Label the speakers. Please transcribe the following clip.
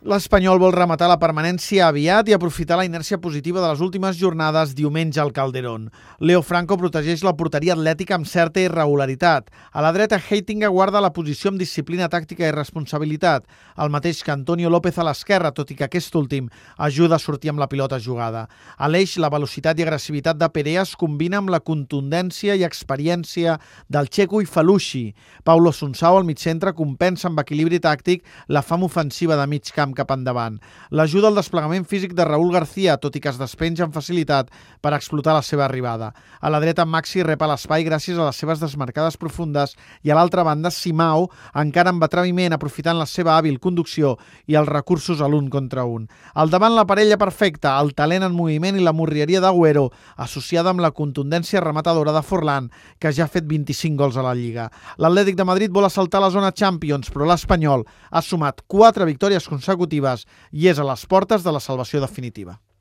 Speaker 1: L'Espanyol vol rematar la permanència aviat i aprofitar la inèrcia positiva de les últimes jornades diumenge al Calderón. Leo Franco protegeix la porteria atlètica amb certa irregularitat. A la dreta, Heitinga guarda la posició amb disciplina tàctica i responsabilitat, el mateix que Antonio López a l'esquerra, tot i que aquest últim ajuda a sortir amb la pilota jugada. A l'eix, la velocitat i agressivitat de Perea es combina amb la contundència i experiència del Checo i Falushi. Paulo Sunsau, al mig centre, compensa amb equilibri tàctic la fam ofensiva de mig camp camp cap endavant. L'ajuda al desplegament físic de Raúl García, tot i que es despenja amb facilitat per explotar la seva arribada. A la dreta, Maxi rep a l'espai gràcies a les seves desmarcades profundes i a l'altra banda, Simao, encara amb atreviment, aprofitant la seva hàbil conducció i els recursos a l'un contra un. Al davant, la parella perfecta, el talent en moviment i la morrieria d'Agüero, associada amb la contundència rematadora de Forlán, que ja ha fet 25 gols a la Lliga. L'Atlètic de Madrid vol assaltar la zona Champions, però l'Espanyol ha sumat 4 victòries consecutives consecutives i és a les portes de la salvació definitiva.